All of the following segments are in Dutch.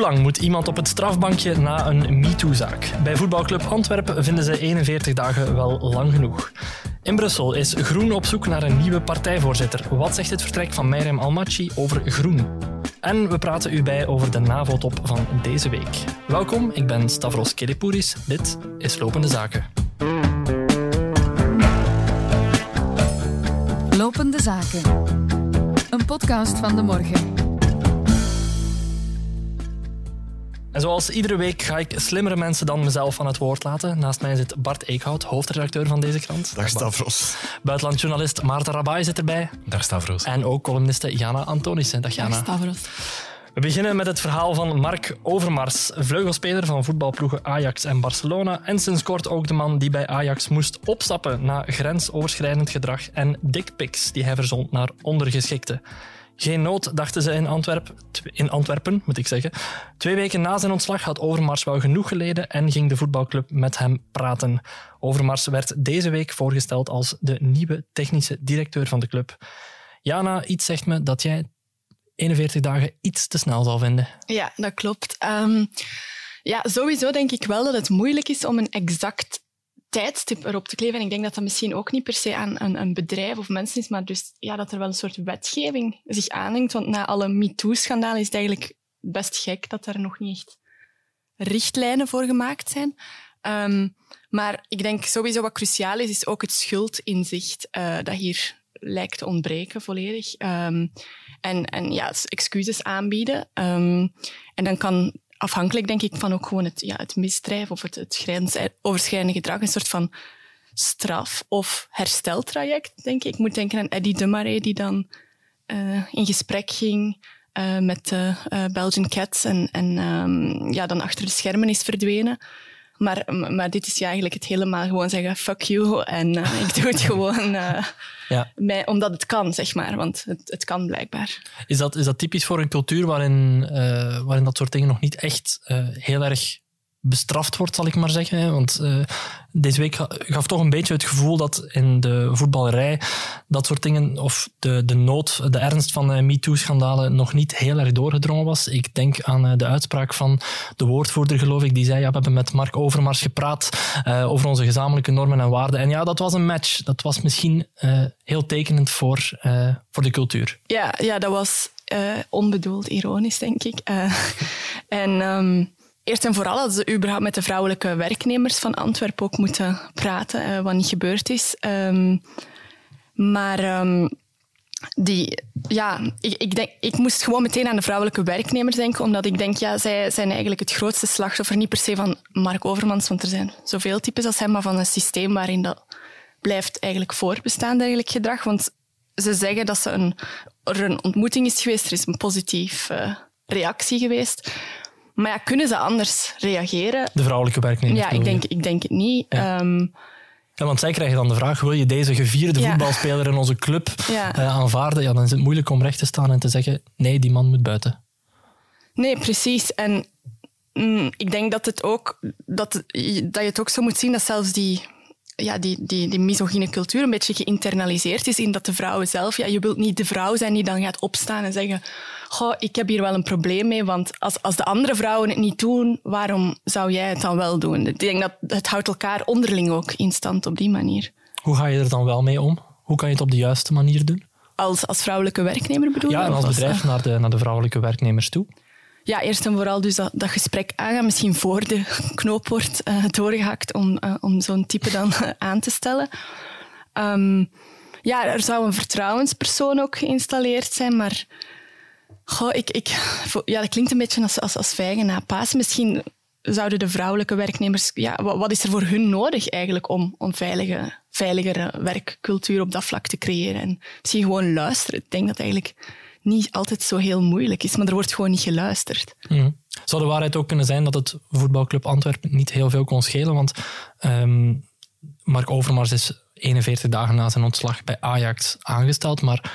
Hoe lang moet iemand op het strafbankje na een MeToo-zaak? Bij voetbalclub Antwerpen vinden ze 41 dagen wel lang genoeg. In Brussel is Groen op zoek naar een nieuwe partijvoorzitter. Wat zegt het vertrek van Meirem Almachi over Groen? En we praten u bij over de NAVO-top van deze week. Welkom, ik ben Stavros Kelipouris. Dit is Lopende Zaken. Lopende Zaken. Een podcast van de morgen. En zoals iedere week ga ik slimmere mensen dan mezelf aan het woord laten. Naast mij zit Bart Eekhout, hoofdredacteur van deze krant. Dag Stavros. Buitenlandjournalist Maarten Rabai zit erbij. Dag Stavros. En ook columniste Jana Antonissen. Dag Jana. Dag Stavros. We beginnen met het verhaal van Mark Overmars, vleugelspeler van voetbalploegen Ajax en Barcelona. En sinds kort ook de man die bij Ajax moest opstappen na grensoverschrijdend gedrag en dickpics die hij verzond naar ondergeschikten. Geen nood, dachten ze in, Antwerp, in Antwerpen. Moet ik zeggen. Twee weken na zijn ontslag had Overmars wel genoeg geleden en ging de voetbalclub met hem praten. Overmars werd deze week voorgesteld als de nieuwe technische directeur van de club. Jana, iets zegt me dat jij 41 dagen iets te snel zal vinden. Ja, dat klopt. Um, ja, sowieso denk ik wel dat het moeilijk is om een exact tijdstip erop te kleven. En ik denk dat dat misschien ook niet per se aan een, een, bedrijf of mensen is, maar dus ja, dat er wel een soort wetgeving zich aanhangt. Want na alle MeToo-schandalen is het eigenlijk best gek dat er nog niet echt richtlijnen voor gemaakt zijn. Um, maar ik denk sowieso wat cruciaal is, is ook het schuldinzicht uh, dat hier lijkt te ontbreken volledig. Um, en, en ja, excuses aanbieden. Um, en dan kan afhankelijk, denk ik, van ook gewoon het, ja, het misdrijf of het, het gedrag, een soort van straf- of hersteltraject, denk ik. Moet denken aan Eddie de die dan uh, in gesprek ging uh, met de uh, Belgian Cats en, en um, ja, dan achter de schermen is verdwenen. Maar, maar dit is ja eigenlijk het helemaal gewoon zeggen fuck you en uh, ik doe het gewoon uh, ja. mij, omdat het kan, zeg maar. Want het, het kan blijkbaar. Is dat, is dat typisch voor een cultuur waarin, uh, waarin dat soort dingen nog niet echt heel erg bestraft wordt, zal ik maar zeggen. Want uh, deze week gaf toch een beetje het gevoel dat in de voetballerij dat soort dingen, of de, de nood, de ernst van uh, MeToo-schandalen nog niet heel erg doorgedrongen was. Ik denk aan uh, de uitspraak van de woordvoerder, geloof ik, die zei, ja, we hebben met Mark Overmars gepraat over onze gezamenlijke normen en waarden. En ja, dat was een match. Dat was misschien heel tekenend voor, voor de cultuur. Ja, ja dat was onbedoeld ironisch, denk ik. en... Um Eerst en vooral hadden ze überhaupt met de vrouwelijke werknemers van Antwerpen ook moeten praten, uh, wat niet gebeurd is. Um, maar um, die, ja, ik, ik, denk, ik moest gewoon meteen aan de vrouwelijke werknemers denken, omdat ik denk, ja, zij zijn eigenlijk het grootste slachtoffer, niet per se van Mark Overmans, want er zijn zoveel types als hem, maar van een systeem waarin dat blijft eigenlijk voorbestaan, dergelijk gedrag. Want ze zeggen dat ze een, er een ontmoeting is geweest, er is een positieve uh, reactie geweest. Maar ja, kunnen ze anders reageren? De vrouwelijke werknemers? Ja, ik denk, ik denk het niet. Ja. Um, ja, want zij krijgen dan de vraag, wil je deze gevierde ja. voetbalspeler in onze club ja. uh, aanvaarden? Ja, dan is het moeilijk om recht te staan en te zeggen, nee, die man moet buiten. Nee, precies. En mm, ik denk dat, het ook, dat, dat je het ook zo moet zien dat zelfs die, ja, die, die, die misogyne cultuur een beetje geïnternaliseerd is in dat de vrouwen zelf... Ja, je wilt niet de vrouw zijn die dan gaat opstaan en zeggen Goh, ik heb hier wel een probleem mee, want als, als de andere vrouwen het niet doen, waarom zou jij het dan wel doen? Ik denk dat het houdt elkaar onderling ook in stand op die manier. Hoe ga je er dan wel mee om? Hoe kan je het op de juiste manier doen? Als, als vrouwelijke werknemer bedoel je? Ja, en als bedrijf naar, de, naar de vrouwelijke werknemers toe. Ja, eerst en vooral dus dat, dat gesprek aangaan. Misschien voor de knoop wordt uh, doorgehakt om, uh, om zo'n type dan aan te stellen. Um, ja, er zou een vertrouwenspersoon ook geïnstalleerd zijn, maar Goh, ik, ik, ja, dat klinkt een beetje als, als, als vijgen na paas. Misschien zouden de vrouwelijke werknemers... Ja, wat, wat, is er voor hun nodig eigenlijk om, om veilige, veiligere werkcultuur op dat vlak te creëren? En misschien gewoon luisteren. Ik denk dat eigenlijk niet altijd zo heel moeilijk is, maar er wordt gewoon niet geluisterd. Mm. Zou de waarheid ook kunnen zijn dat het voetbalclub Antwerpen niet heel veel kon schelen? Want um, Mark Overmars is 41 dagen na zijn ontslag bij Ajax aangesteld, maar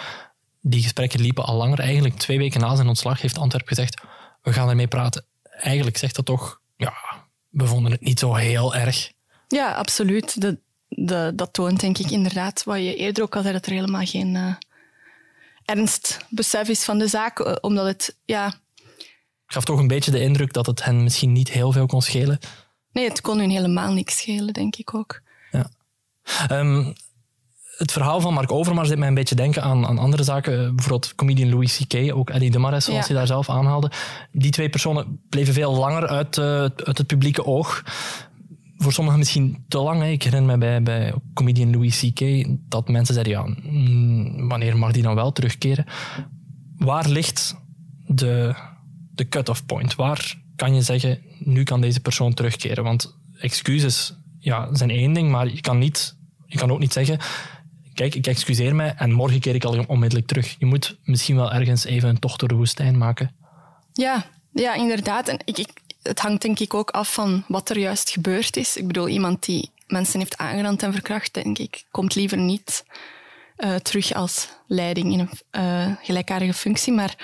die gesprekken liepen al langer. Eigenlijk twee weken na zijn ontslag heeft Antwerp gezegd, we gaan ermee praten. Eigenlijk zegt dat toch, ja, we vonden het niet zo heel erg. Ja, absoluut. De, de, dat toont denk ik inderdaad wat je eerder ook al zei, dat er helemaal geen uh, ernstbesef is van de zaak. Eh, omdat het, ja, gaf toch een beetje de indruk dat het hen misschien niet heel veel kon schelen. Nee, het kon hun helemaal niks schelen, denk ik ook. Ja. Ehm, het verhaal van Mark Overmars deed mij een beetje denken aan, aan andere zaken. Bijvoorbeeld comedian Louis C.K., ook Eddie de Marais, zoals Ja. hij daar zelf aanhaalde. Die twee personen bleven veel langer uit, eh, uit het publieke oog. Voor sommigen misschien te lang. Hè. Ik herinner me bij, bij comedian Louis C.K. dat mensen zeiden, ja, mm, wanneer mag die dan wel terugkeren? Waar ligt de, de cut-off point? Waar kan je zeggen, nu kan deze persoon terugkeren? Want excuses ja, zijn één ding, maar je kan, niet, je kan ook niet zeggen, kijk, ik excuseer mij en morgen keer ik al onmiddellijk terug. Je moet misschien wel ergens even een tocht door de woestijn maken. Ja, ja inderdaad. En ik, ik, het hangt denk ik ook af van wat er juist gebeurd is. Ik bedoel, iemand die mensen heeft aangerand en verkracht, denk ik, komt liever niet eh, terug als leiding in een eh, gelijkaardige functie. Maar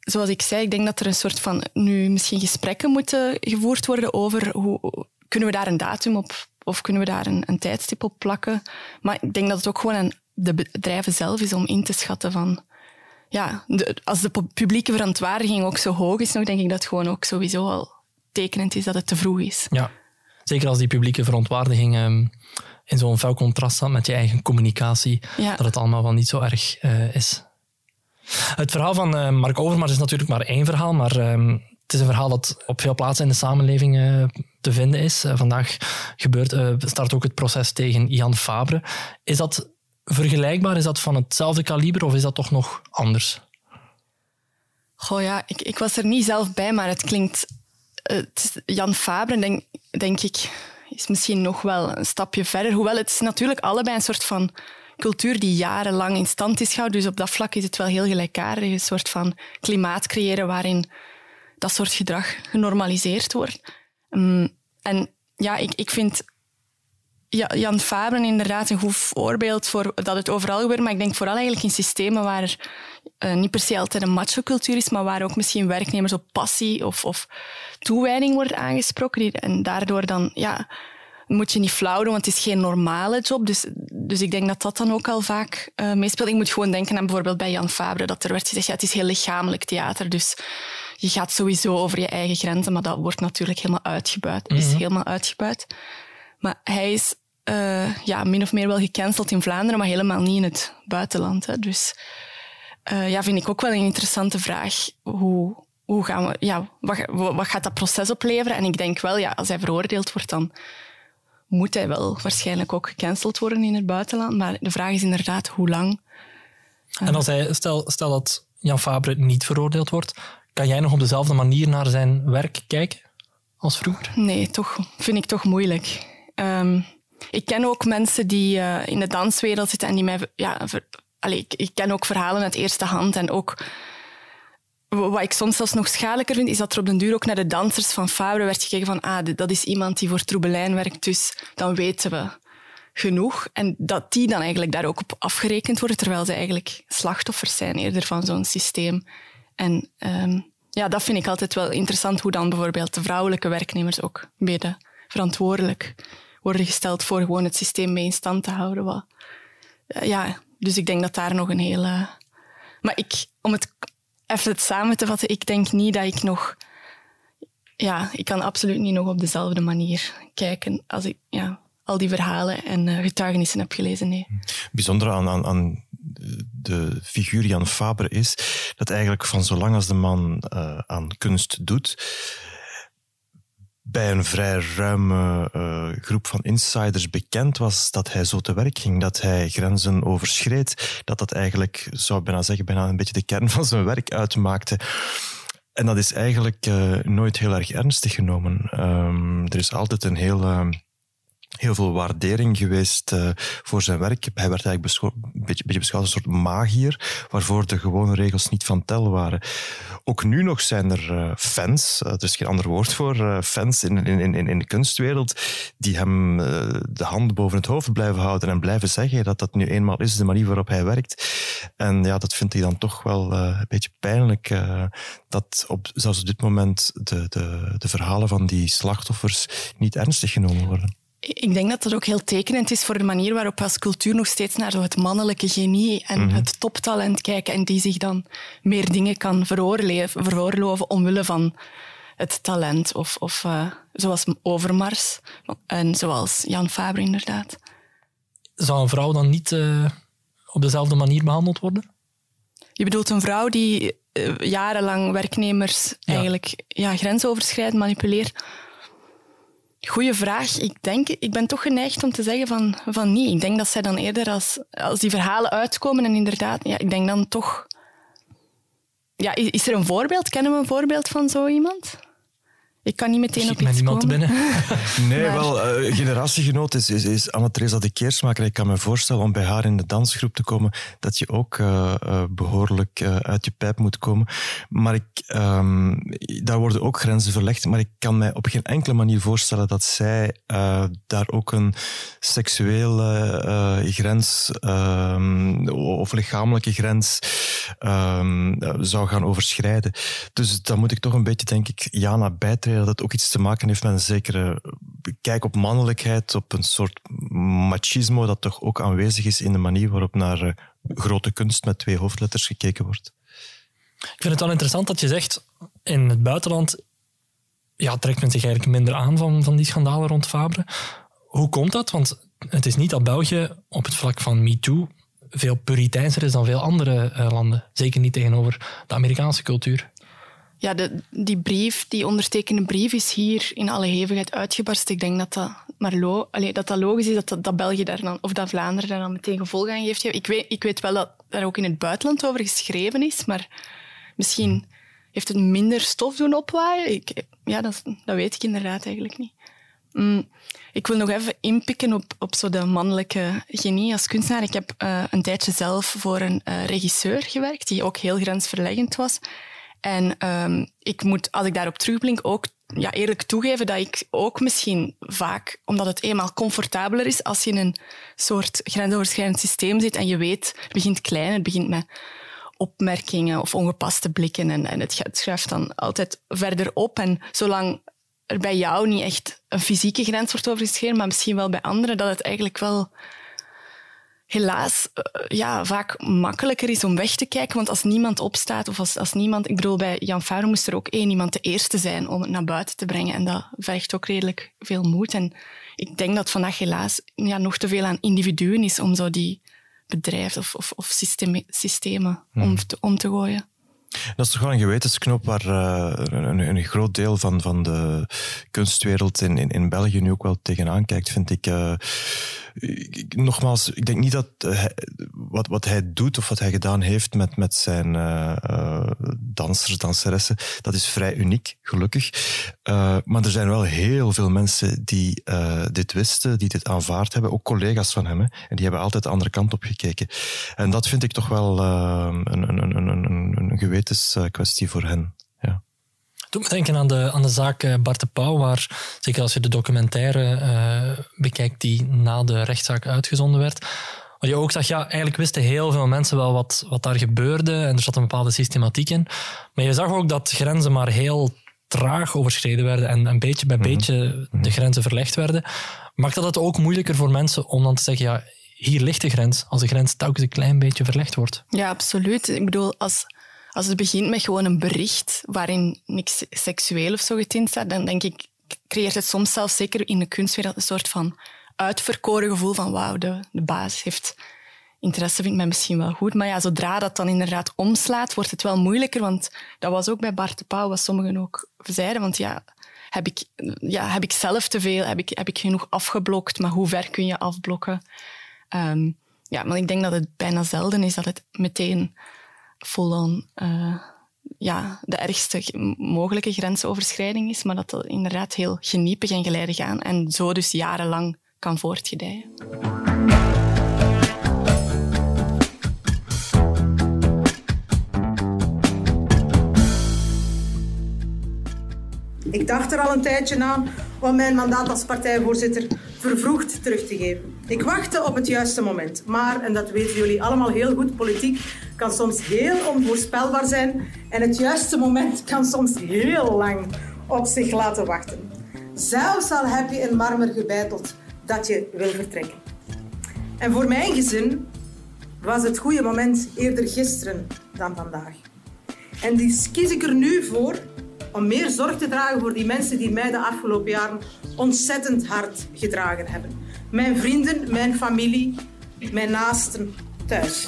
zoals ik zei, ik denk dat er een soort van nu misschien gesprekken moeten gevoerd worden over hoe kunnen we daar een datum op of kunnen we daar een, een tijdstip op plakken. Maar ik denk dat het ook gewoon aan de bedrijven zelf is om in te schatten van ja, de- als de pu- publieke verontwaardiging ook zo hoog is, nog denk ik dat het gewoon ook sowieso al tekenend is dat het te vroeg is. Ja. Zeker als die publieke verontwaardiging ehm, in zo'n fel contrast staat met je eigen communicatie, Ja. dat het allemaal wel niet zo erg eh, is. Het verhaal van eh, Mark Overmars is natuurlijk maar één verhaal, maar ehm, het is een verhaal dat op veel plaatsen in de samenleving eh, te vinden is. Vandaag gebeurt, start ook het proces tegen Jan Fabre. Is dat vergelijkbaar? Is dat van hetzelfde kaliber of is dat toch nog anders? Goh ja, ik, ik was er niet zelf bij, maar het klinkt... Jan Fabre, denk, denk ik, is misschien nog wel een stapje verder. Hoewel het is natuurlijk allebei een soort van cultuur die jarenlang in stand is gehouden. Dus op dat vlak is het wel heel gelijkaardig. Een soort van klimaat creëren waarin dat soort gedrag genormaliseerd wordt. Mm, en ja, ik, ik vind Jan Fabre inderdaad een goed voorbeeld voor dat het overal gebeurt. Maar ik denk vooral eigenlijk in systemen waar er eh, niet per se altijd een macho-cultuur is, maar waar ook misschien werknemers op passie of, of toewijding worden aangesproken. En daardoor dan, ja, moet je niet flauw doen, want het is geen normale job. Dus, dus ik denk dat dat dan ook al vaak eh, meespeelt. Ik moet gewoon denken aan bijvoorbeeld bij Jan Fabre, dat er werd gezegd, ja, het is heel lichamelijk theater, dus je gaat sowieso over je eigen grenzen, maar dat wordt natuurlijk helemaal uitgebuit. Is helemaal uitgebuit. Maar hij is eh, ja, min of meer wel gecanceld in Vlaanderen, maar helemaal niet in het buitenland. Hè. Dus eh, ja, vind ik ook wel een interessante vraag. Hoe, hoe gaan we, ja, wat, wat gaat dat proces opleveren? En ik denk wel, ja, als hij veroordeeld wordt, dan moet hij wel waarschijnlijk ook gecanceld worden in het buitenland. Maar de vraag is inderdaad hoe lang. En als hij, stel, stel dat Jan Fabre niet veroordeeld wordt, kan jij nog op dezelfde manier naar zijn werk kijken als vroeger? Nee, toch vind ik toch moeilijk. Ehm, ik ken ook mensen die eh, in de danswereld zitten en die mij... Ja, ik, ken ook verhalen uit eerste hand en ook... Wat ik soms zelfs nog schadelijker vind, is dat er op den duur ook naar de dansers van Fabre werd gekeken van ah, dat is iemand die voor Troebelijn werkt, dus dan weten we genoeg. En dat die dan eigenlijk daar ook op afgerekend worden, terwijl ze eigenlijk slachtoffers zijn eerder van zo'n systeem. En ehm, ja, dat vind ik altijd wel interessant, hoe dan bijvoorbeeld de vrouwelijke werknemers ook mede verantwoordelijk worden gesteld voor gewoon het systeem mee in stand te houden. Wat, eh, ja, dus ik denk dat daar nog een hele... Maar ik, om het even het samen te vatten, ik denk niet dat ik nog... Ja, ik kan absoluut niet nog op dezelfde manier kijken als ik ja, al die verhalen en eh, getuigenissen heb gelezen. Nee. bijzondere aan, aan, aan de figuur Jan Fabre is dat eigenlijk van zolang als de man eh, aan kunst doet, bij een vrij ruime eh, groep van insiders bekend was dat hij zo te werk ging, dat hij grenzen overschreed, dat dat eigenlijk, zou ik bijna zeggen, bijna een beetje de kern van zijn werk uitmaakte. En dat is eigenlijk eh, nooit heel erg ernstig genomen. Ehm, er is altijd een heel... heel veel waardering geweest eh, voor zijn werk. Hij werd eigenlijk een beetje, beschouwd als een soort magier, waarvoor de gewone regels niet van tel waren. Ook nu nog zijn er eh, fans, eh, er is geen ander woord voor, fans in, in, in, in de kunstwereld, die hem de hand boven het hoofd blijven houden en blijven zeggen dat dat nu eenmaal is de manier waarop hij werkt. En ja, dat vind ik dan toch wel een beetje pijnlijk, dat op, zelfs op dit moment de, de, de verhalen van die slachtoffers niet ernstig genomen worden. Ik denk dat dat ook heel tekenend is voor de manier waarop we als cultuur nog steeds naar zo het mannelijke genie en Mhm. het toptalent kijken en die zich dan meer dingen kan veroorloven omwille van het talent. Of, of eh, zoals Overmars en zoals Jan Faber inderdaad. Zou een vrouw dan niet eh, op dezelfde manier behandeld worden? Je bedoelt een vrouw die eh, jarenlang werknemers Ja. eigenlijk ja, grensoverschrijdend manipuleert? Goeie vraag. Ik denk, ik ben toch geneigd om te zeggen van, van niet. Ik denk dat zij dan eerder als, als die verhalen uitkomen en inderdaad, ja, ik denk dan toch. Ja, is, is er een voorbeeld? Kennen we een voorbeeld van zo iemand? Ik kan niet meteen op iets niemand te komen. binnen. Nee, Maar- wel, eh, generatiegenoot is, is, is Anna-Theresa de Keersmaker. Ik kan me voorstellen om bij haar in de dansgroep te komen, dat je ook eh, eh, behoorlijk eh, uit je pijp moet komen. Maar ik, ehm, daar worden ook grenzen verlegd, maar ik kan mij op geen enkele manier voorstellen dat zij eh, daar ook een seksuele eh, grens ehm, of lichamelijke grens ehm, zou gaan overschrijden. Dus dan moet ik toch een beetje, denk ik, Jana bijtreden dat het ook iets te maken heeft met een zekere kijk op mannelijkheid, op een soort machismo dat toch ook aanwezig is in de manier waarop naar eh, grote kunst met twee hoofdletters gekeken wordt. Ik vind het wel interessant dat je zegt, in het buitenland ja, trekt men zich eigenlijk minder aan van, van die schandalen rond Fabre. Hoe komt dat? Want het is niet dat België op het vlak van MeToo veel puriteinser is dan veel andere eh, landen. Zeker niet tegenover de Amerikaanse cultuur. Ja, die brief, die ondertekende brief, is hier in alle hevigheid uitgebarsten. Ik denk dat dat, maar lo, dat, dat logisch is dat, dat, dat België daar dan, of dat Vlaanderen daar dan meteen gevolg aan geeft. Ik weet, ik weet wel dat daar ook in het buitenland over geschreven is, maar misschien heeft het minder stof doen opwaaien. Ik, ja, dat, dat weet ik inderdaad eigenlijk niet. Mm, ik wil nog even inpikken op, op zo de mannelijke genie als kunstenaar. Ik heb eh, een tijdje zelf voor een eh, regisseur gewerkt, die ook heel grensverleggend was. En ehm, ik moet, als ik daarop terugblink, ook ja, eerlijk toegeven dat ik ook misschien vaak, omdat het eenmaal comfortabeler is als je in een soort grensoverschrijdend systeem zit en je weet, het begint klein, het begint met opmerkingen of ongepaste blikken en, en het, schuift dan altijd verder op. En zolang er bij jou niet echt een fysieke grens wordt overgeschreven, maar misschien wel bij anderen, dat het eigenlijk wel helaas eh, ja, vaak makkelijker is om weg te kijken. Want als niemand opstaat, of als, als niemand... Ik bedoel, bij Jan Faro moest er ook één iemand de eerste zijn om het naar buiten te brengen. En dat vergt ook redelijk veel moed. En ik denk dat vandaag helaas ja, nog te veel aan individuen is om zo die bedrijven of, of, of systeme- systemen om, te, om te gooien. Dat is toch wel een gewetensknop waar eh, een, een groot deel van, van de kunstwereld in, in, in België nu ook wel tegenaan kijkt, vind ik. eh, nogmaals, ik denk niet dat hij- wat, wat hij doet of wat hij gedaan heeft met, met zijn eh, eh, dansers, danseressen, dat is vrij uniek, gelukkig. Eh, maar er zijn wel heel veel mensen die eh, dit wisten, die dit aanvaard hebben, ook collega's van hem, hè, en die hebben altijd de andere kant op gekeken. En dat vind ik toch wel eh, een, een, een, een, een, een gewetenskwestie voor hen. Ja. Doe me denken aan de, aan de zaak eh, Bart de Pauw, waar, zeker als je de documentaire eh, bekijkt die na de rechtszaak uitgezonden werd, waar je ook zag, ja, eigenlijk wisten heel veel mensen wel wat, wat daar gebeurde en er zat een bepaalde systematiek in. Maar je zag ook dat grenzen maar heel traag overschreden werden en een beetje bij beetje de grenzen verlegd werden. Maakt dat het ook moeilijker voor mensen om dan te zeggen, ja, hier ligt de grens, als de grens telkens een klein beetje verlegd wordt? Ja, absoluut. Ik bedoel, als, als het begint met gewoon een bericht waarin niks seksueel of zo getint staat, dan denk ik, creëert het soms zelfs zeker in de kunstwereld een soort van uitverkoren gevoel van wauw, de, de baas heeft interesse, vindt mij misschien wel goed. Maar ja, zodra dat dan inderdaad omslaat, wordt het wel moeilijker, want dat was ook bij Bart de Pauw, wat sommigen ook zeiden, want ja, heb ik, ja, heb ik zelf te veel, heb ik, heb ik genoeg afgeblokt, maar hoe ver kun je afblokken? Ehm, ja, maar ik denk dat het bijna zelden is dat het meteen full-on eh, ja, de ergste mogelijke grensoverschrijding is, maar dat het inderdaad heel geniepig en geleidelijk aan en zo dus jarenlang kan voortgedijen. Ik dacht er al een tijdje aan om mijn mandaat als partijvoorzitter vervroegd terug te geven. Ik wachtte op het juiste moment. Maar, en dat weten jullie allemaal heel goed, politiek kan soms heel onvoorspelbaar zijn. En het juiste moment kan soms heel lang op zich laten wachten. Zelfs al heb je in marmer gebeiteld, dat je wil vertrekken. En voor mijn gezin was het goede moment eerder gisteren dan vandaag. En dus kies ik er nu voor om meer zorg te dragen voor die mensen die mij de afgelopen jaren ontzettend hard gedragen hebben. Mijn vrienden, mijn familie, mijn naasten thuis.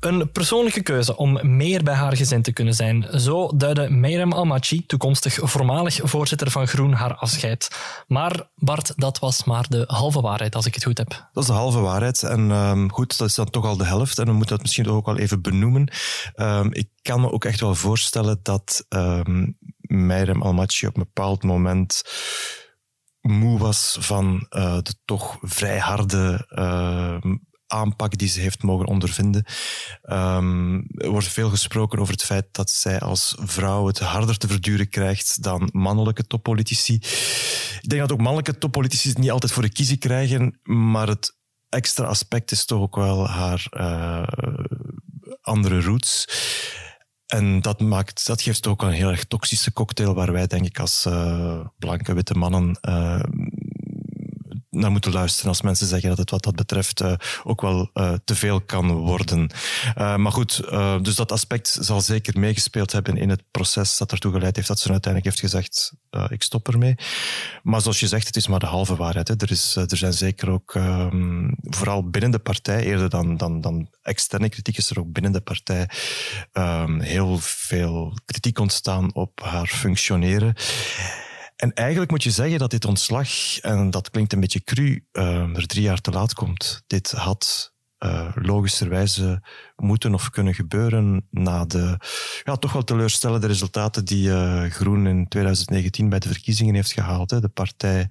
Een persoonlijke keuze om meer bij haar gezin te kunnen zijn. Zo duidde Meirem Almachi, toekomstig voormalig voorzitter van Groen, haar afscheid. Maar Bart, dat was maar de halve waarheid, als ik het goed heb. Dat is de halve waarheid. En um, goed, dat is dan toch al de helft. En we moeten dat misschien ook wel even benoemen. Um, ik kan me ook echt wel voorstellen dat um, Meirem Almachi op een bepaald moment moe was van uh, de toch vrij harde uh, aanpak die ze heeft mogen ondervinden. Um, er wordt veel gesproken over het feit dat zij als vrouw het harder te verduren krijgt dan mannelijke toppolitici. Ik denk dat ook mannelijke toppolitici het niet altijd voor de kiezen krijgen, maar het extra aspect is toch ook wel haar uh, andere roots. En dat, maakt, dat geeft ook een heel erg toxische cocktail waar wij, denk ik, als uh, blanke witte mannen uh, naar moeten luisteren als mensen zeggen dat het wat dat betreft uh, ook wel uh, te veel kan worden. Uh, maar goed, dus dat aspect zal zeker meegespeeld hebben in het proces dat ertoe geleid heeft dat ze uiteindelijk heeft gezegd, ik stop ermee. Maar zoals je zegt, het is maar de halve waarheid. Hè. Er, is, er zijn zeker ook, um, vooral binnen de partij, eerder dan, dan, dan externe kritiek, is er ook binnen de partij um, heel veel kritiek ontstaan op haar functioneren. En eigenlijk moet je zeggen dat dit ontslag, en dat klinkt een beetje cru, uh, er drie jaar te laat komt. Dit had uh, logischerwijze moeten of kunnen gebeuren na de ja, toch wel teleurstellende resultaten die uh, Groen in 2019 bij de verkiezingen heeft gehaald. Hè. De partij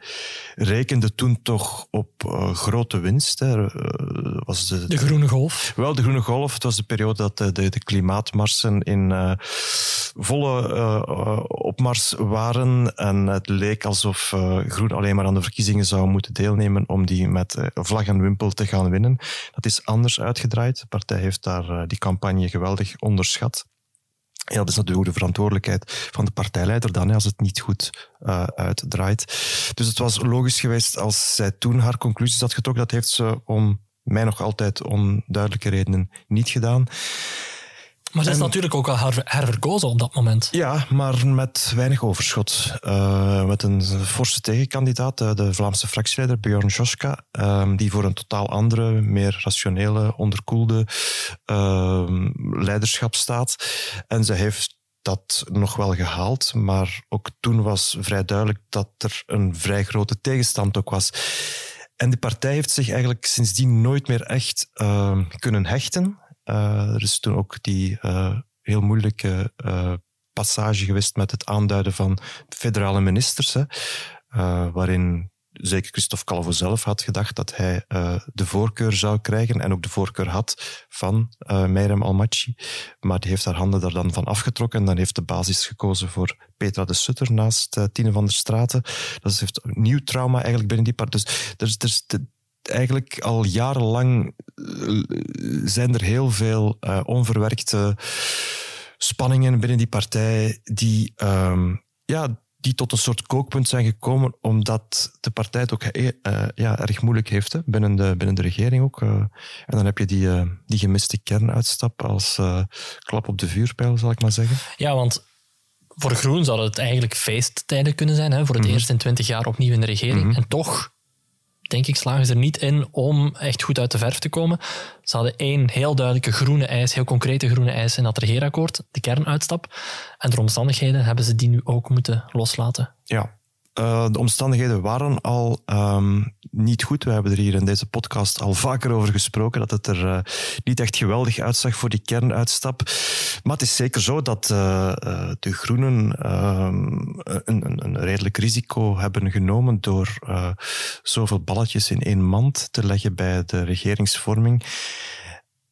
rekende toen toch op uh, grote winst. Hè. was de, de, Groene Golf? Wel, de Groene Golf. Het was de periode dat de, de, de klimaatmarsen in volle opmars waren. En het leek alsof Groen alleen maar aan de verkiezingen zou moeten deelnemen om die met vlag en wimpel te gaan winnen. Dat is anders uitgedraaid. De partij heeft daar daar die campagne geweldig onderschat. Ja, dat is natuurlijk de verantwoordelijkheid van de partijleider dan, als het niet goed uh, uitdraait. Dus het was logisch geweest als zij toen haar conclusies had getrokken. Dat heeft ze om mij nog altijd onduidelijke redenen niet gedaan. Maar ze is natuurlijk ook al herverkozen op dat moment. Ja, maar met weinig overschot. Uh, met een forse tegenkandidaat, de Vlaamse fractieleider Björn Joska, uh, die voor een totaal andere, meer rationele, onderkoelde uh, leiderschap staat. En ze heeft dat nog wel gehaald, maar ook toen was vrij duidelijk dat er een vrij grote tegenstand ook was. En de partij heeft zich eigenlijk sindsdien nooit meer echt uh, kunnen hechten er is toen ook die uh, heel moeilijke uh, passage geweest met het aanduiden van federale ministers, hè, waarin zeker Christophe Calvo zelf had gedacht dat hij de voorkeur zou krijgen en ook de voorkeur had van uh, Meirem Almachi. Maar die heeft haar handen daar dan van afgetrokken en dan heeft de basis gekozen voor Petra de Sutter naast Tine van der Straten. Dat heeft een nieuw trauma eigenlijk binnen die partij. Dus er is, er is, eigenlijk al jarenlang eh, zijn er heel veel uh, onverwerkte spanningen binnen die partij die, um, ja, die tot een soort kookpunt zijn gekomen omdat de partij het ook uh, ja, erg moeilijk heeft hè, binnen, de, binnen de regering ook. Uh, en dan heb je die, die gemiste kernuitstap als klap op de vuurpijl, zal ik maar zeggen. Ja, want voor Groen zou het eigenlijk feesttijden kunnen zijn. Hè, voor het mm -hmm. eerst in twintig jaar opnieuw in de regering. Mm -hmm. En toch denk ik, slagen ze er niet in om echt goed uit de verf te komen. Ze hadden één heel duidelijke groene eis, heel concrete groene eis in dat regeerakkoord, de kernuitstap. En door omstandigheden hebben ze die nu ook moeten loslaten. Ja, uh, de omstandigheden waren al um, niet goed. We hebben er hier in deze podcast al vaker over gesproken, dat het er uh, niet echt geweldig uitzag voor die kernuitstap. Maar het is zeker zo dat uh, de Groenen een, een, een, redelijk risico hebben genomen door zoveel balletjes in één mand te leggen bij de regeringsvorming.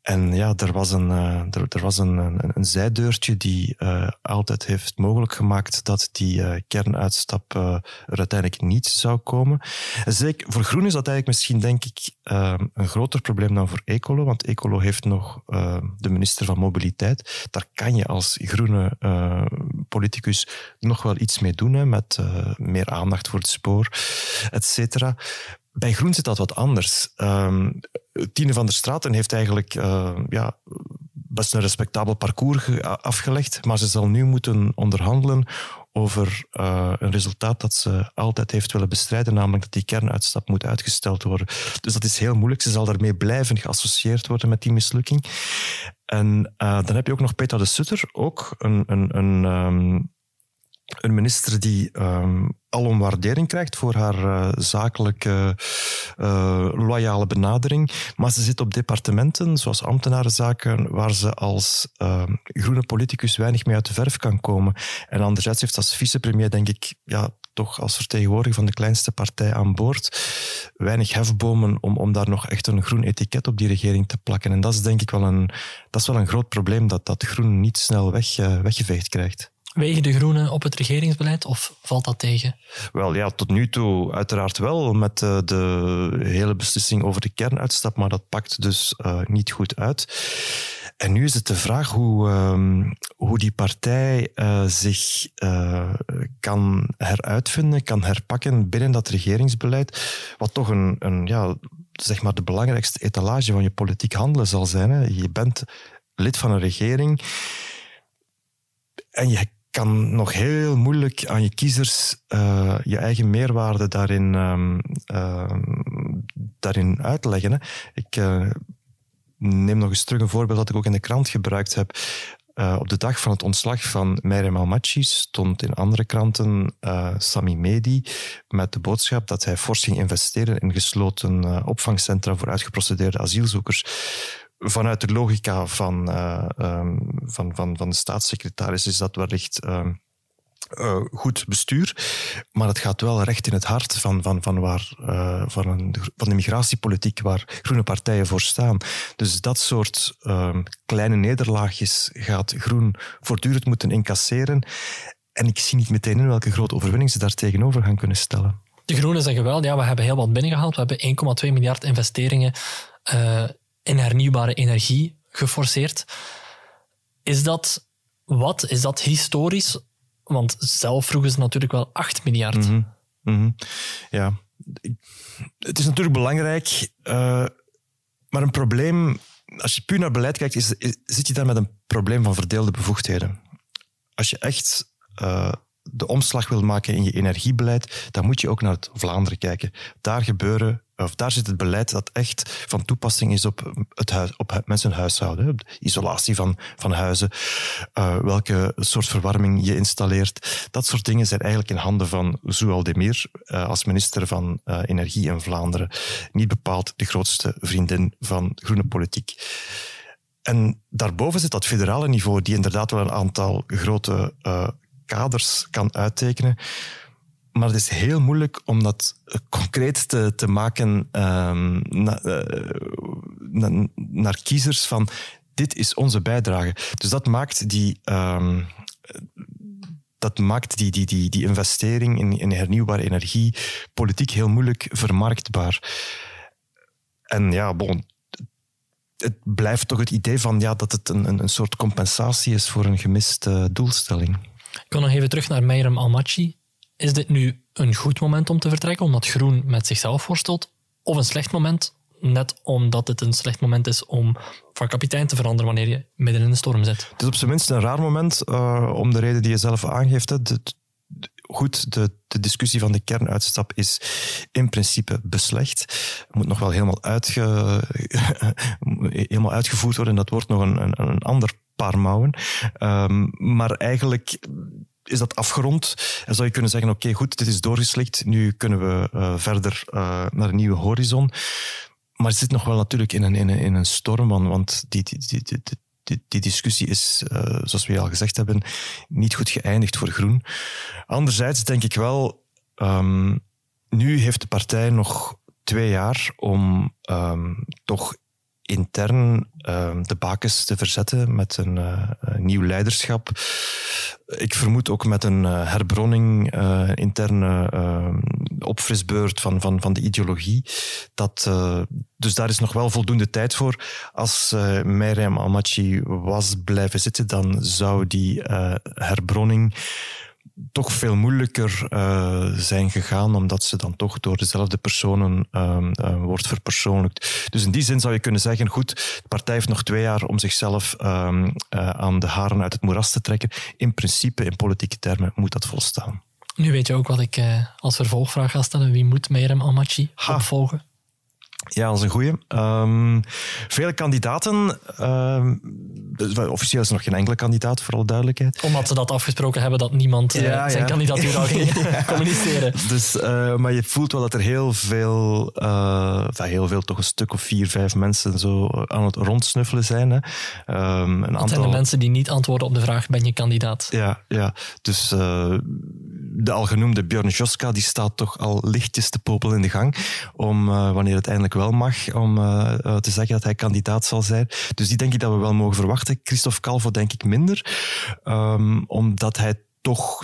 En ja, er was een, uh, er, er, was een, een, zijdeurtje die uh, altijd heeft mogelijk gemaakt dat die uh, kernuitstap er uiteindelijk niet zou komen. Zeker, voor Groen is dat eigenlijk misschien, denk ik, een groter probleem dan voor Ecolo, want Ecolo heeft nog de minister van Mobiliteit. Daar kan je als groene politicus nog wel iets mee doen, met meer aandacht voor het spoor, et cetera. Bij Groen zit dat wat anders. Um, Tine van der Straten heeft eigenlijk uh, ja, best een respectabel parcours afgelegd, maar ze zal nu moeten onderhandelen over uh, een resultaat dat ze altijd heeft willen bestrijden, namelijk dat die kernuitstap moet uitgesteld worden. Dus dat is heel moeilijk. Ze zal daarmee blijven geassocieerd worden met die mislukking. En uh, dan heb je ook nog Peter de Sutter, ook een, een, een um, een minister die um, alom waardering krijgt voor haar uh, zakelijke, uh, loyale benadering. Maar ze zit op departementen, zoals ambtenarenzaken, waar ze als uh, groene politicus weinig mee uit de verf kan komen. En anderzijds heeft als vicepremier, denk ik, ja, toch als vertegenwoordiger van de kleinste partij aan boord, weinig hefbomen om, om daar nog echt een groen etiket op die regering te plakken. En dat is denk ik wel een, dat is wel een groot probleem, dat dat groen niet snel weg, weggeveegd krijgt. Wegen de Groenen op het regeringsbeleid of valt dat tegen? Wel ja, tot nu toe uiteraard wel met uh, de hele beslissing over de kernuitstap, maar dat pakt dus uh, niet goed uit. En nu is het de vraag hoe, uh, hoe die partij uh, zich kan heruitvinden, kan herpakken binnen dat regeringsbeleid, wat toch een, een ja, zeg maar de belangrijkste etalage van je politiek handelen zal zijn. Je bent lid van een regering en je kan nog heel moeilijk aan je kiezers uh, je eigen meerwaarde daarin, um, uh, daarin uitleggen. Ik uh, neem nog eens terug een voorbeeld dat ik ook in de krant gebruikt heb. Uh, op de dag van het ontslag van Meirem Almachi stond in andere kranten Sami Medi met de boodschap dat hij fors ging investeren in gesloten opvangcentra voor uitgeprocedeerde asielzoekers vanuit de logica van, uh, um, van, van, van de staatssecretaris is dat wellicht uh, goed bestuur, maar het gaat wel recht in het hart van, van, van, waar, uh, van, van de migratiepolitiek waar groene partijen voor staan. Dus dat soort uh, kleine nederlaagjes gaat Groen voortdurend moeten incasseren. En ik zie niet meteen in welke grote overwinning ze daar tegenover gaan kunnen stellen. De Groenen zeggen wel, ja, we hebben heel wat binnengehaald. We hebben 1,2 miljard investeringen in hernieuwbare energie geforceerd. Is dat wat? Is dat historisch? Want zelf vroegen ze natuurlijk wel 8 miljard. Mm -hmm. Ja, het is natuurlijk belangrijk, uh, maar een probleem, als je puur naar beleid kijkt, is, zit je daar met een probleem van verdeelde bevoegdheden. Als je echt uh, de omslag wil maken in je energiebeleid, dan moet je ook naar het Vlaanderen kijken. Daar gebeuren daar zit het beleid dat echt van toepassing is op het, huis, op mensen huishouden. De isolatie van, van huizen, uh, welke soort verwarming je installeert. Dat soort dingen zijn eigenlijk in handen van Zoual Demir uh, als minister van uh, Energie in Vlaanderen. Niet bepaald de grootste vriendin van groene politiek. En daarboven zit dat federale niveau, die inderdaad wel een aantal grote kaders kan uittekenen. Maar het is heel moeilijk om dat concreet te, te maken um, na, na, naar kiezers van dit is onze bijdrage. Dus dat maakt die, um, dat maakt die, die, die, die investering in, in hernieuwbare energie politiek heel moeilijk vermarktbaar. En ja, bon, het blijft toch het idee van ja, dat het een, een soort compensatie is voor een gemiste doelstelling. Ik wil nog even terug naar Meirem Almachi. Is dit nu een goed moment om te vertrekken, omdat Groen met zichzelf worstelt? Of een slecht moment, net omdat het een slecht moment is om van kapitein te veranderen wanneer je midden in de storm zit? Het is op zijn minst een raar moment, uh, om de reden die je zelf aangeeft. De, goed, de, de, discussie van de kernuitstap is in principe beslecht. Moet nog wel helemaal, uitge, helemaal uitgevoerd worden. Dat wordt nog een, een, een ander paar mouwen. Um, maar eigenlijk is dat afgerond. En zou je kunnen zeggen, oké, goed, dit is doorgeslikt. Nu kunnen we uh, verder uh, naar een nieuwe horizon. Maar het zit nog wel natuurlijk in een, in een, in een storm, want die, discussie is, uh, zoals we al gezegd hebben, niet goed geëindigd voor Groen. Anderzijds denk ik wel, um, nu heeft de partij nog twee jaar om um, toch intern uh, de bakens te verzetten met een uh, nieuw leiderschap. Ik vermoed ook met een uh, herbronning, uh, interne opfrisbeurt van, van, van de ideologie. Dat, dus daar is nog wel voldoende tijd voor. Als uh, Miriam Almachi was blijven zitten, dan zou die herbronning toch veel moeilijker uh, zijn gegaan, omdat ze dan toch door dezelfde personen uh, uh, wordt verpersoonlijkt. Dus in die zin zou je kunnen zeggen, goed, de partij heeft nog twee jaar om zichzelf ehm, aan de haren uit het moeras te trekken. In principe, in politieke termen, moet dat volstaan. Nu weet je ook wat ik als vervolgvraag ga stellen. Wie moet Meirem Almachi opvolgen? Ja, dat is een goeie. Um, vele kandidaten. Um, officieel is er nog geen enkele kandidaat, voor alle duidelijkheid. Omdat ze dat afgesproken hebben dat niemand uh, ja, zijn ja. kandidatuur zou ja. communiceren. Dus, uh, maar je voelt wel dat er heel veel, uh, heel veel, toch een stuk of vier, vijf mensen zo aan het rondsnuffelen zijn. Hè. Um, een dat aantal... zijn de mensen die niet antwoorden op de vraag, ben je kandidaat? Ja, ja. dus de al genoemde Björn Joska, die staat toch al lichtjes te popelen in de gang om, wanneer het eindelijk wel mag om uh, te zeggen dat hij kandidaat zal zijn. Dus die denk ik dat we wel mogen verwachten. Christophe Calvo denk ik minder, um, omdat hij toch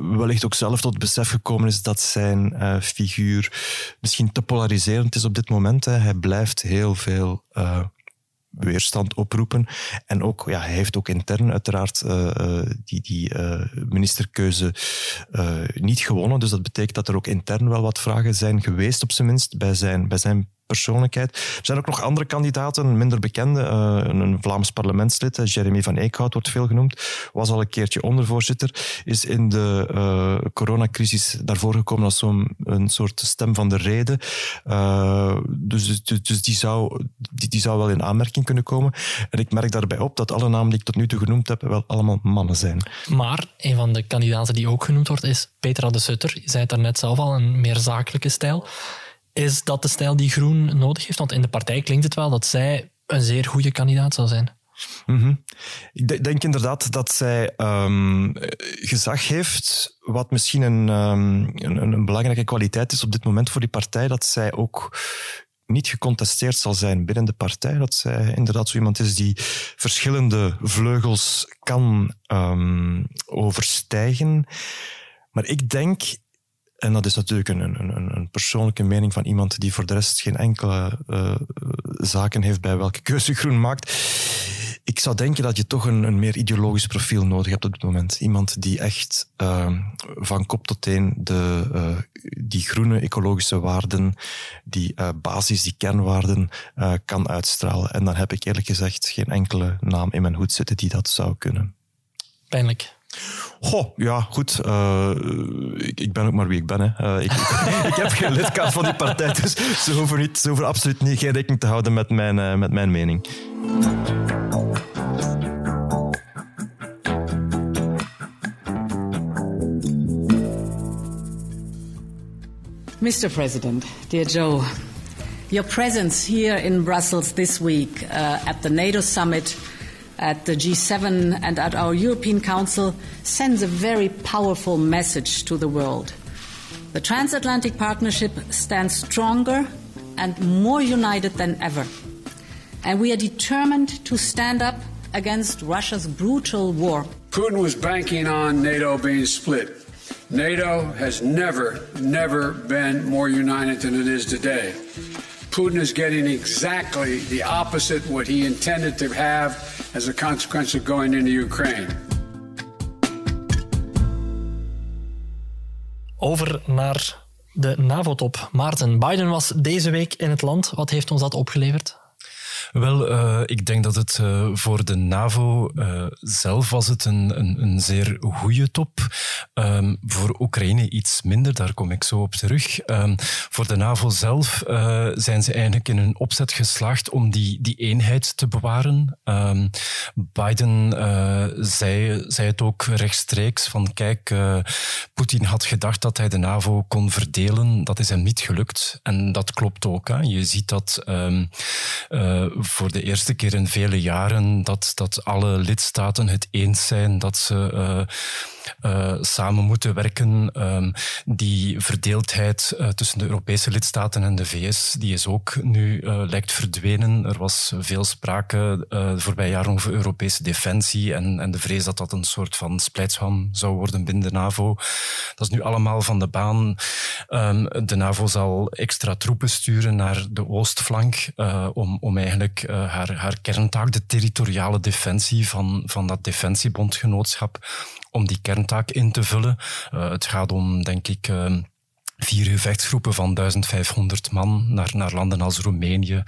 wellicht ook zelf tot besef gekomen is dat zijn figuur misschien te polariserend is op dit moment. Hè. Hij blijft heel veel weerstand oproepen. En ook, ja, hij heeft ook intern uiteraard uh, die, die uh, ministerkeuze niet gewonnen. Dus dat betekent dat er ook intern wel wat vragen zijn geweest, op zijn minst, bij zijn, bij zijn persoonlijkheid. Er zijn ook nog andere kandidaten, minder bekende. Uh, een Vlaams parlementslid, Jeremy van Eekhout, wordt veel genoemd. Was al een keertje ondervoorzitter. Is in de uh, coronacrisis daarvoor gekomen als zo'n een soort stem van de reden. Dus, dus, dus die, zou, die, die zou wel in aanmerking kunnen komen. En ik merk daarbij op dat alle namen die ik tot nu toe genoemd heb, wel allemaal mannen zijn. Maar een van de kandidaten die ook genoemd wordt, is Petra de Sutter. Je zei het daarnet zelf al, een meer zakelijke stijl. Is dat de stijl die Groen nodig heeft? Want in de partij klinkt het wel dat zij een zeer goede kandidaat zal zijn. -hmm. Ik denk inderdaad dat zij um, gezag heeft, wat misschien een, um, een, een, belangrijke kwaliteit is op dit moment voor die partij, dat zij ook niet gecontesteerd zal zijn binnen de partij. Dat zij inderdaad zo iemand is die verschillende vleugels kan um, overstijgen. Maar ik denk en dat is natuurlijk een, een, persoonlijke mening van iemand die voor de rest geen enkele uh, zaken heeft bij welke keuze Groen maakt. Ik zou denken dat je toch een, een meer ideologisch profiel nodig hebt op dit moment. Iemand die echt uh, van kop tot teen de, uh, die groene ecologische waarden, die basis, die kernwaarden kan uitstralen. En dan heb ik eerlijk gezegd geen enkele naam in mijn hoed zitten die dat zou kunnen. Pijnlijk. Ja, goed. Uh, ik, ik, ben ook maar wie ik ben. Hè. Uh, ik, ik, heb geen lidkaart van die partij, dus ze hoeven, niet, ze hoeven absoluut niet geen rekening te houden met mijn, uh, met mijn mening. Mr. President, dear Joe, your presence here in Brussels this week at the NATO summit at the G7 and at our European Council sends a very powerful message to the world. The transatlantic partnership stands stronger and more united than ever. And we are determined to stand up against Russia's brutal war. Putin was banking on NATO being split. NATO has never, never been more united than it is today. Putin is getting exactly the opposite what he intended to have as a consequence of going into Ukraine. Over naar de NAVO-top. Maarten, Biden was deze week in het land. Wat heeft ons dat opgeleverd? Wel, uh, ik denk dat het uh, voor de NAVO uh, zelf was het een, een, een zeer goede top. Um, voor Oekraïne iets minder, daar kom ik zo op terug. Um, voor de NAVO zelf zijn ze eigenlijk in een opzet geslaagd om die, die eenheid te bewaren. Um, Biden zei, zei het ook rechtstreeks van kijk, Poetin had gedacht dat hij de NAVO kon verdelen. Dat is hem niet gelukt. En dat klopt ook. Hè. Je ziet dat voor de eerste keer in vele jaren dat, dat alle lidstaten het eens zijn dat ze uh, samen moeten werken. Um, die verdeeldheid uh, tussen de Europese lidstaten en de VS, die is ook nu uh, lijkt verdwenen. Er was veel sprake de voorbije jaren over Europese defensie en, en de vrees dat dat een soort van splijtsham zou worden binnen de NAVO. Dat is nu allemaal van de baan. Um, de NAVO zal extra troepen sturen naar de oostflank om, om eigenlijk haar, haar kerntaak, de territoriale defensie van, van dat defensiebondgenootschap, om die kerntaak in te vullen. Uh, het gaat om, denk ik, uh, vier gevechtsgroepen van 1500 man naar, naar landen als Roemenië.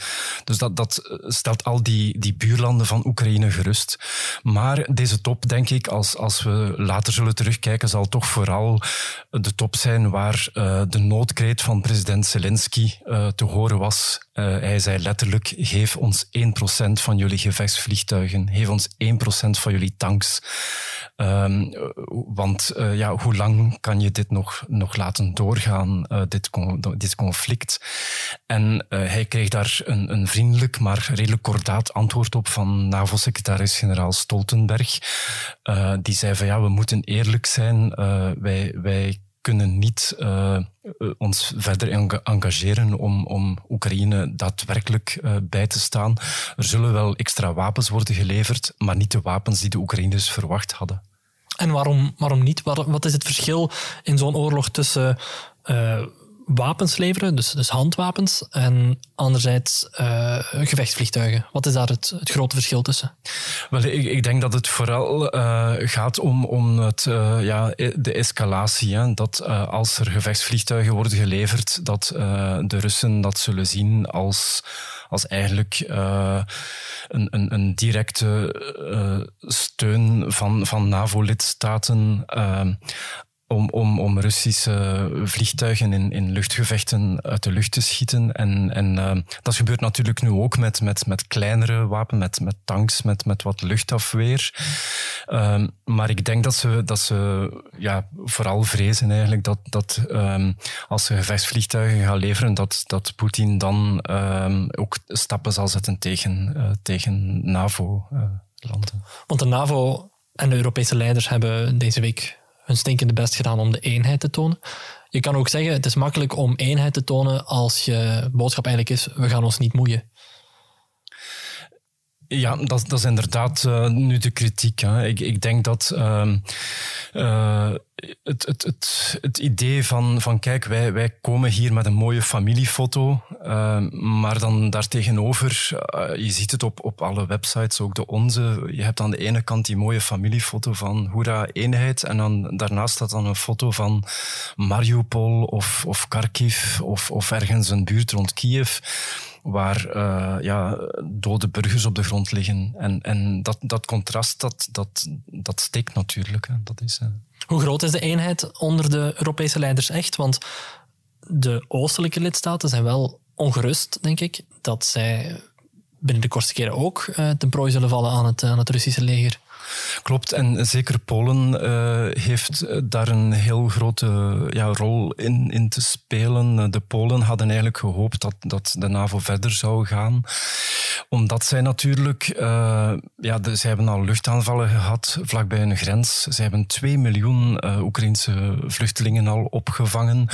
Dus dat, dat stelt al die, die buurlanden van Oekraïne gerust. Maar deze top, denk ik, als, als we later zullen terugkijken, zal toch vooral de top zijn waar uh, de noodkreet van president Zelensky te horen was. Uh, hij zei letterlijk, geef ons 1% van jullie gevechtsvliegtuigen, geef ons 1% van jullie tanks. Um, want ja, hoe lang kan je dit nog, nog laten doorgaan? uh, dit, dit, conflict. En hij kreeg daar een, een, vriendelijk, maar redelijk kordaat antwoord op van NAVO-secretaris-generaal Stoltenberg. Die zei van ja, we moeten eerlijk zijn. wij, wij kunnen niet uh, ons verder engageren om, om Oekraïne daadwerkelijk uh, bij te staan. Er zullen wel extra wapens worden geleverd, maar niet de wapens die de Oekraïners verwacht hadden. En waarom, waarom niet? Wat is het verschil in zo'n oorlog tussen wapens leveren, dus, dus handwapens, en anderzijds uh, gevechtsvliegtuigen. Wat is daar het, het grote verschil tussen? Wel, ik, ik denk dat het vooral uh, gaat om, om het, uh, ja, e-, de escalatie. Hè? Dat als er gevechtsvliegtuigen worden geleverd, dat de Russen dat zullen zien als, als eigenlijk een, een, een directe steun van, van NAVO-lidstaten om, om, om Russische vliegtuigen in, in luchtgevechten uit de lucht te schieten. En, en uh, dat gebeurt natuurlijk nu ook met, met, met kleinere wapens, met, met tanks, met, met wat luchtafweer. Uh, maar ik denk dat ze, dat ze ja, vooral vrezen eigenlijk dat, dat um, als ze gevechtsvliegtuigen gaan leveren, dat, dat Poetin dan um, ook stappen zal zetten tegen, uh, tegen NAVO-landen. Want de NAVO en de Europese leiders hebben deze week hun stinkende best gedaan om de eenheid te tonen. Je kan ook zeggen, het is makkelijk om eenheid te tonen als je boodschap eigenlijk is, we gaan ons niet moeien. Ja, dat, dat is inderdaad uh, nu de kritiek. Hè. Ik, ik denk dat uh, uh, het, het, het, idee van, van kijk, wij, wij komen hier met een mooie familiefoto, maar dan daartegenover, je ziet het op, op alle websites, ook de onze, je hebt aan de ene kant die mooie familiefoto van hoera, eenheid, en dan, daarnaast staat dan een foto van Mariupol of, of Kharkiv of, of ergens een buurt rond Kiev waar uh, ja, dode burgers op de grond liggen. En, en dat, dat contrast, dat, dat, dat steekt natuurlijk. Hè. Dat is, uh... Hoe groot is de eenheid onder de Europese leiders echt? Want de oostelijke lidstaten zijn wel ongerust, denk ik, dat zij binnen de kortste keren ook uh, ten prooi zullen vallen aan het, aan het Russische leger. Klopt, en zeker Polen uh, heeft daar een heel grote ja, rol in, in te spelen. De Polen hadden eigenlijk gehoopt dat, dat de NAVO verder zou gaan, omdat zij natuurlijk, ja, de, hebben al luchtaanvallen gehad vlakbij hun grens. Zij hebben 2 miljoen uh, Oekraïnse vluchtelingen al opgevangen.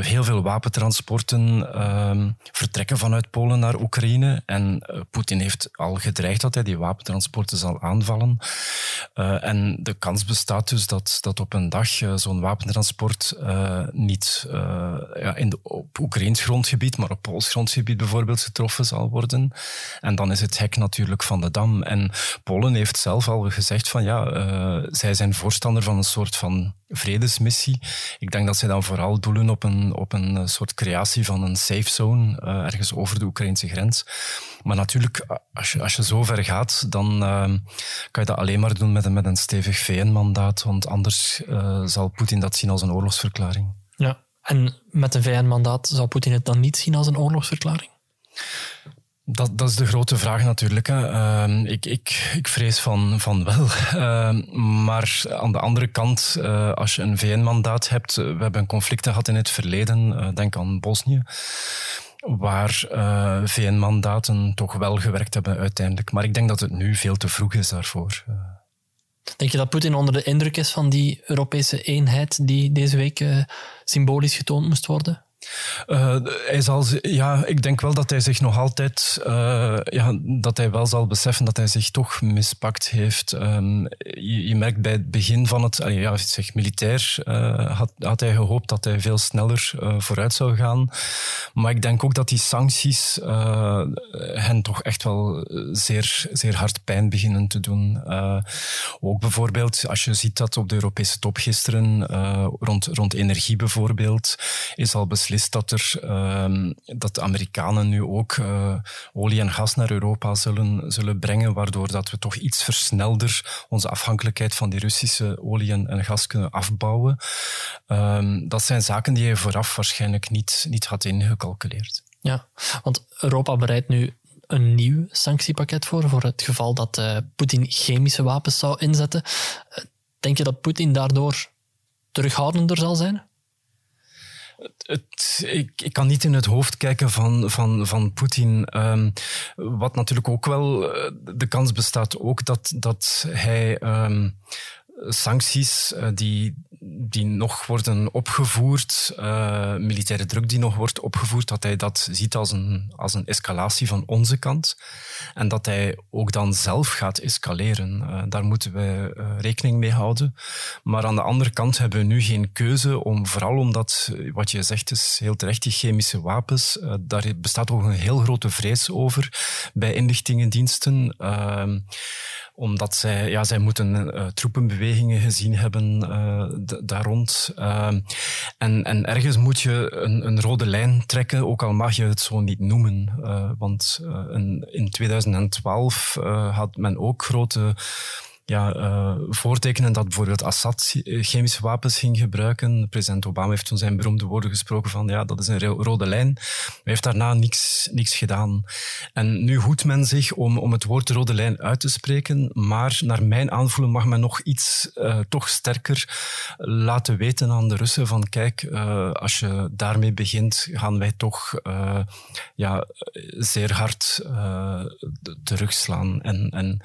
heel veel wapentransporten ehm, vertrekken vanuit Polen naar Oekraïne. En Poetin heeft al gedreigd dat hij die wapentransporten zal aanvallen. Uh, en de kans bestaat dus dat, dat op een dag uh, zo'n wapentransport uh, niet ja, in op Oekraïns grondgebied, maar op Pools grondgebied bijvoorbeeld getroffen zal worden. En dan is het hek natuurlijk van de dam. En Polen heeft zelf al gezegd van ja, zij zijn voorstander van een soort van vredesmissie. Ik denk dat zij dan vooral doelen op een, op een soort creatie van een safe zone ergens over de Oekraïnse grens. Maar natuurlijk, als je, als je zo ver gaat, dan kan je alleen maar doen met een, met een stevig VN-mandaat, want anders uh, zal Poetin dat zien als een oorlogsverklaring. Ja, en met een VN-mandaat zou Poetin het dan niet zien als een oorlogsverklaring? Dat, dat is de grote vraag natuurlijk. Hè. Uh, ik, ik, ik vrees van, van wel. Uh, maar aan de andere kant, uh, als je een VN-mandaat hebt, we hebben conflicten gehad in het verleden, denk aan Bosnië waar uh, VN-mandaten toch wel gewerkt hebben uiteindelijk. Maar ik denk dat het nu veel te vroeg is daarvoor. Denk je dat Poetin onder de indruk is van die Europese eenheid die deze week uh, symbolisch getoond moest worden? Uh, hij zal, ja, ik denk wel dat hij zich nog altijd, uh, ja, dat hij wel zal beseffen dat hij zich toch mispakt heeft. Um, je, merkt bij het begin van het, uh, ja, zeg, militair uh, had, had hij gehoopt dat hij veel sneller vooruit zou gaan. Maar ik denk ook dat die sancties hen toch echt wel zeer, zeer hard pijn beginnen te doen. ook bijvoorbeeld, als je ziet dat op de Europese top gisteren, rond, rond energie bijvoorbeeld, is al beslist beslist dat, er, uh, dat de Amerikanen nu ook uh, olie en gas naar Europa zullen, zullen brengen, waardoor dat we toch iets versnelder onze afhankelijkheid van die Russische olie en, gas kunnen afbouwen. Uh, dat zijn zaken die je vooraf waarschijnlijk niet, niet had ingecalculeerd. Ja, want Europa bereidt nu een nieuw sanctiepakket voor, voor het geval dat uh, Poetin chemische wapens zou inzetten. Denk je dat Poetin daardoor terughoudender zal zijn? Ik, kan niet in het hoofd kijken van, van, van Poetin. Um, wat natuurlijk ook wel eh, de kans bestaat ook dat, dat hij um, sancties uh, die, die nog worden opgevoerd, uh, militaire druk die nog wordt opgevoerd, dat hij dat ziet als een, als een escalatie van onze kant. En dat hij ook dan zelf gaat escaleren. Uh, daar moeten we uh, rekening mee houden. Maar aan de andere kant hebben we nu geen keuze om, vooral omdat, wat je zegt is heel terecht, die chemische wapens, daar bestaat ook een heel grote vrees over bij inlichtingendiensten ehm, omdat zij, ja, zij moeten uh, troepenbewegingen gezien hebben uh, daar rond. Uh, en, en ergens moet je een, een, rode lijn trekken, ook al mag je het zo niet noemen. want in, in 2012 had men ook grote ja, uh, voortekenen dat bijvoorbeeld Assad chemische wapens ging gebruiken. President Obama heeft toen zijn beroemde woorden gesproken van ja, dat is een rode lijn. Hij heeft daarna niks, niks gedaan. En nu hoedt men zich om, om het woord rode lijn uit te spreken, maar naar mijn aanvoelen mag men nog iets uh, toch sterker laten weten aan de Russen van kijk, als je daarmee begint, gaan wij toch ja, zeer hard terugslaan. En, en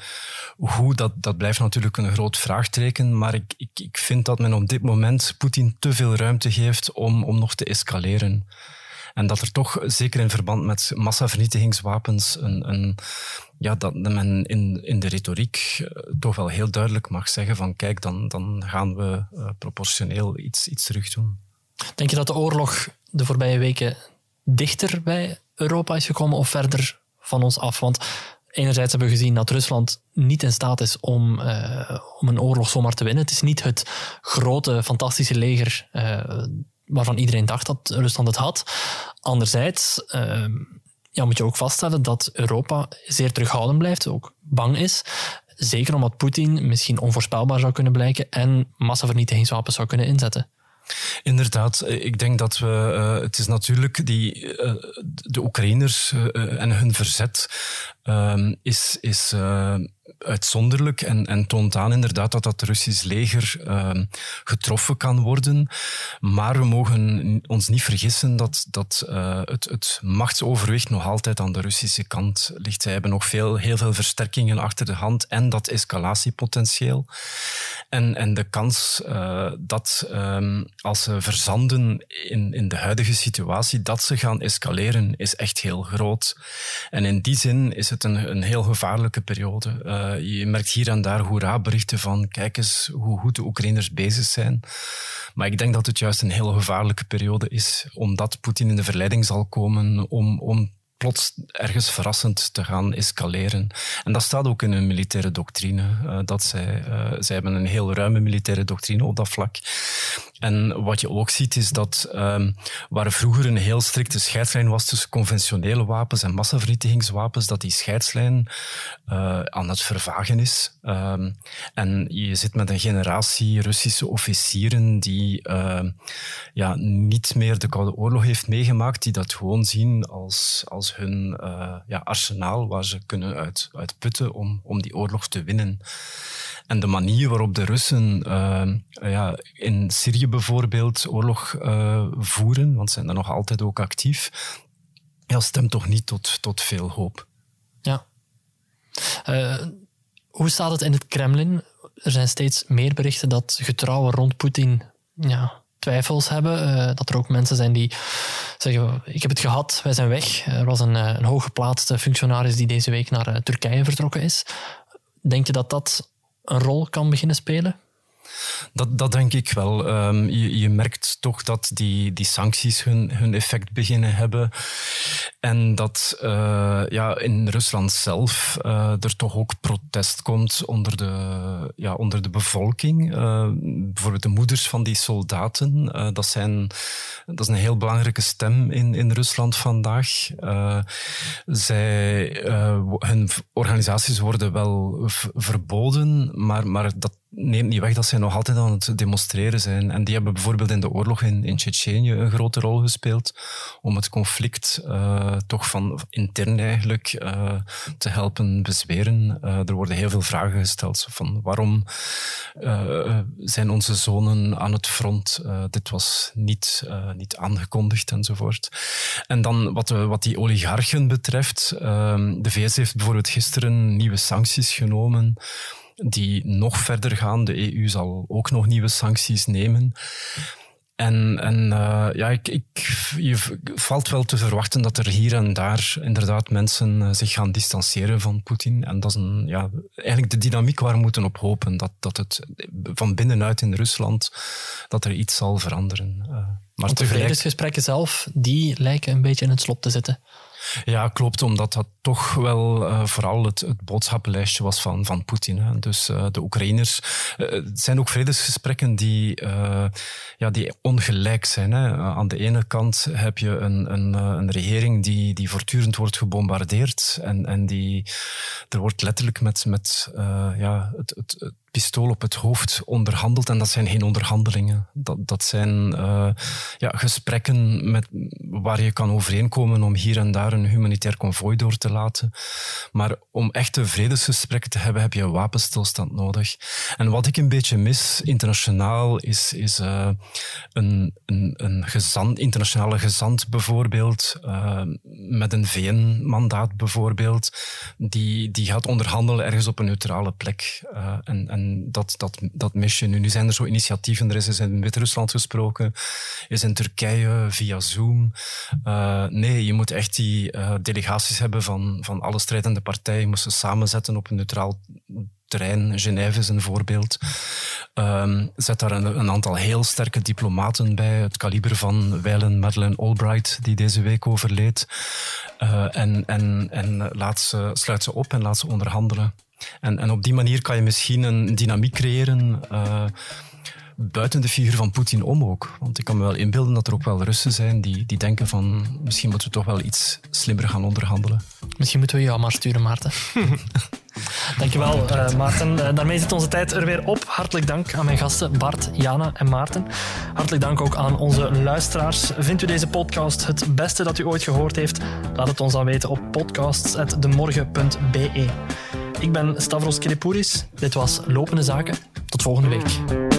hoe dat, dat blijft natuurlijk een groot vraagteken, maar ik, ik, ik vind dat men op dit moment Poetin te veel ruimte geeft om, om nog te escaleren. En dat er toch, zeker in verband met massavernietigingswapens, een, een, ja, dat men in, in de retoriek eh, toch wel heel duidelijk mag zeggen van kijk, dan, dan gaan we uh, proportioneel iets, iets terug doen. Denk je dat de oorlog de voorbije weken dichter bij Europa is gekomen of verder van ons af? Want enerzijds hebben we gezien dat Rusland niet in staat is om, uh, om een oorlog zomaar te winnen. Het is niet het grote, fantastische leger uh, waarvan iedereen dacht dat Rusland het had. Anderzijds uh, ja, moet je ook vaststellen dat Europa zeer terughoudend blijft, ook bang is. Zeker omdat Poetin misschien onvoorspelbaar zou kunnen blijken en massavernietigingswapens zou kunnen inzetten. Inderdaad, ik denk dat we. Uh, het is natuurlijk die, uh, de Oekraïners en hun verzet um, is, is uitzonderlijk en, en toont aan inderdaad dat dat Russisch leger uh, getroffen kan worden. Maar we mogen ons niet vergissen dat, dat uh, het, het machtsoverwicht nog altijd aan de Russische kant ligt. Zij hebben nog veel, heel veel versterkingen achter de hand en dat escalatiepotentieel. En, en de kans uh, dat um, als ze verzanden in, in de huidige situatie, dat ze gaan escaleren, is echt heel groot. En in die zin is het een, een heel gevaarlijke periode. Uh, je merkt hier en daar hoera-berichten van kijk eens hoe goed de Oekraïners bezig zijn. Maar ik denk dat het juist een heel gevaarlijke periode is, omdat Poetin in de verleiding zal komen om, om ergens verrassend te gaan escaleren. En dat staat ook in hun militaire doctrine. Uh, dat zij, uh, zij hebben een heel ruime militaire doctrine op dat vlak. En wat je ook ziet is dat um, waar vroeger een heel strikte scheidslijn was tussen conventionele wapens en massavernietigingswapens, dat die scheidslijn uh, aan het vervagen is. Um, en je zit met een generatie Russische officieren die uh, ja, niet meer de Koude Oorlog heeft meegemaakt, die dat gewoon zien als, als hun uh, ja, arsenaal waar ze kunnen uit, uit putten om, om die oorlog te winnen. En de manier waarop de Russen uh, ja, in Syrië bijvoorbeeld oorlog uh, voeren, want ze zijn daar nog altijd ook actief, ja, stemt toch niet tot, tot veel hoop. Ja. Hoe staat het in het Kremlin? Er zijn steeds meer berichten dat getrouwen rond Poetin ja, twijfels hebben. Uh, dat er ook mensen zijn die zeggen: Ik heb het gehad, wij zijn weg. Er was een, een hooggeplaatste functionaris die deze week naar Turkije vertrokken is. Denk je dat dat een rol kan beginnen spelen? Dat, dat denk ik wel. Um, je, je, merkt toch dat die, die sancties hun, hun effect beginnen hebben. En dat uh, ja, in Rusland zelf uh, er toch ook protest komt onder de, ja, onder de bevolking. Uh, bijvoorbeeld de moeders van die soldaten. dat, zijn, dat is een heel belangrijke stem in, in Rusland vandaag. zij, hun organisaties worden wel verboden, maar, maar dat neemt niet weg dat zij nog altijd aan het demonstreren zijn. En die hebben bijvoorbeeld in de oorlog in, in Tsjetsjenië een grote rol gespeeld om het conflict uh, toch van intern eigenlijk uh, te helpen bezweren. Uh, er worden heel veel vragen gesteld van waarom zijn onze zonen aan het front? dit was niet, niet aangekondigd enzovoort. En dan wat, wat die oligarchen betreft, de VS heeft bijvoorbeeld gisteren nieuwe sancties genomen die nog verder gaan. De EU zal ook nog nieuwe sancties nemen. En, en uh, ja, ik, ik, je valt wel te verwachten dat er hier en daar inderdaad mensen uh, zich gaan distancieren van Poetin. En dat is een, ja, eigenlijk de dynamiek waar we moeten op hopen. Dat, dat het van binnenuit in Rusland, dat er iets zal veranderen. Uh, maar de vredesgesprekken zelf, die lijken een beetje in het slop te zitten. Ja, klopt, omdat dat toch wel uh, vooral het, het boodschappenlijstje was van, van Poetin. Dus uh, de Oekraïners. Het zijn ook vredesgesprekken die, ja, die ongelijk zijn. Hè. aan de ene kant heb je een, een, een regering die, die voortdurend wordt gebombardeerd. En, en die, er wordt letterlijk met, met ja, het, het pistool op het hoofd onderhandeld. En dat zijn geen onderhandelingen. Dat, dat zijn uh, ja, gesprekken met, waar je kan overeenkomen om hier en daar een humanitair konvooi door te laten. Maar om echte vredesgesprekken te hebben, heb je wapenstilstand nodig. En wat ik een beetje mis internationaal is, is uh, een, een, een gezant, internationale gezant bijvoorbeeld, uh, met een VN-mandaat bijvoorbeeld, die, die gaat onderhandelen ergens op een neutrale plek. en, en dat, dat, dat mis je nu. Nu zijn er zo initiatieven. Er is in Wit-Rusland gesproken, is in Turkije via Zoom. Uh, nee, je moet echt die uh, delegaties hebben van, van alle strijdende partijen. Je moet ze samenzetten op een neutraal terrein. Genève is een voorbeeld. Um, zet daar een, een, aantal heel sterke diplomaten bij. Het kaliber van Weilen Madeleine Albright, die deze week overleed. Uh, en en, en laat ze, sluit ze op en laat ze onderhandelen. En, en op die manier kan je misschien een dynamiek creëren uh, buiten de figuur van Poetin om ook. Want ik kan me wel inbeelden dat er ook wel Russen zijn die, die denken van misschien moeten we toch wel iets slimmer gaan onderhandelen. Misschien moeten we jou maar sturen, Maarten. Dankjewel, uh, Maarten. Uh, daarmee zit onze tijd er weer op. Hartelijk dank aan mijn gasten Bart, Jana en Maarten. Hartelijk dank ook aan onze luisteraars. Vindt u deze podcast het beste dat u ooit gehoord heeft? Laat het ons dan weten op podcasts.demorgen.be. Ik ben Stavros Kiripouris. Dit was Lopende Zaken. Tot volgende week.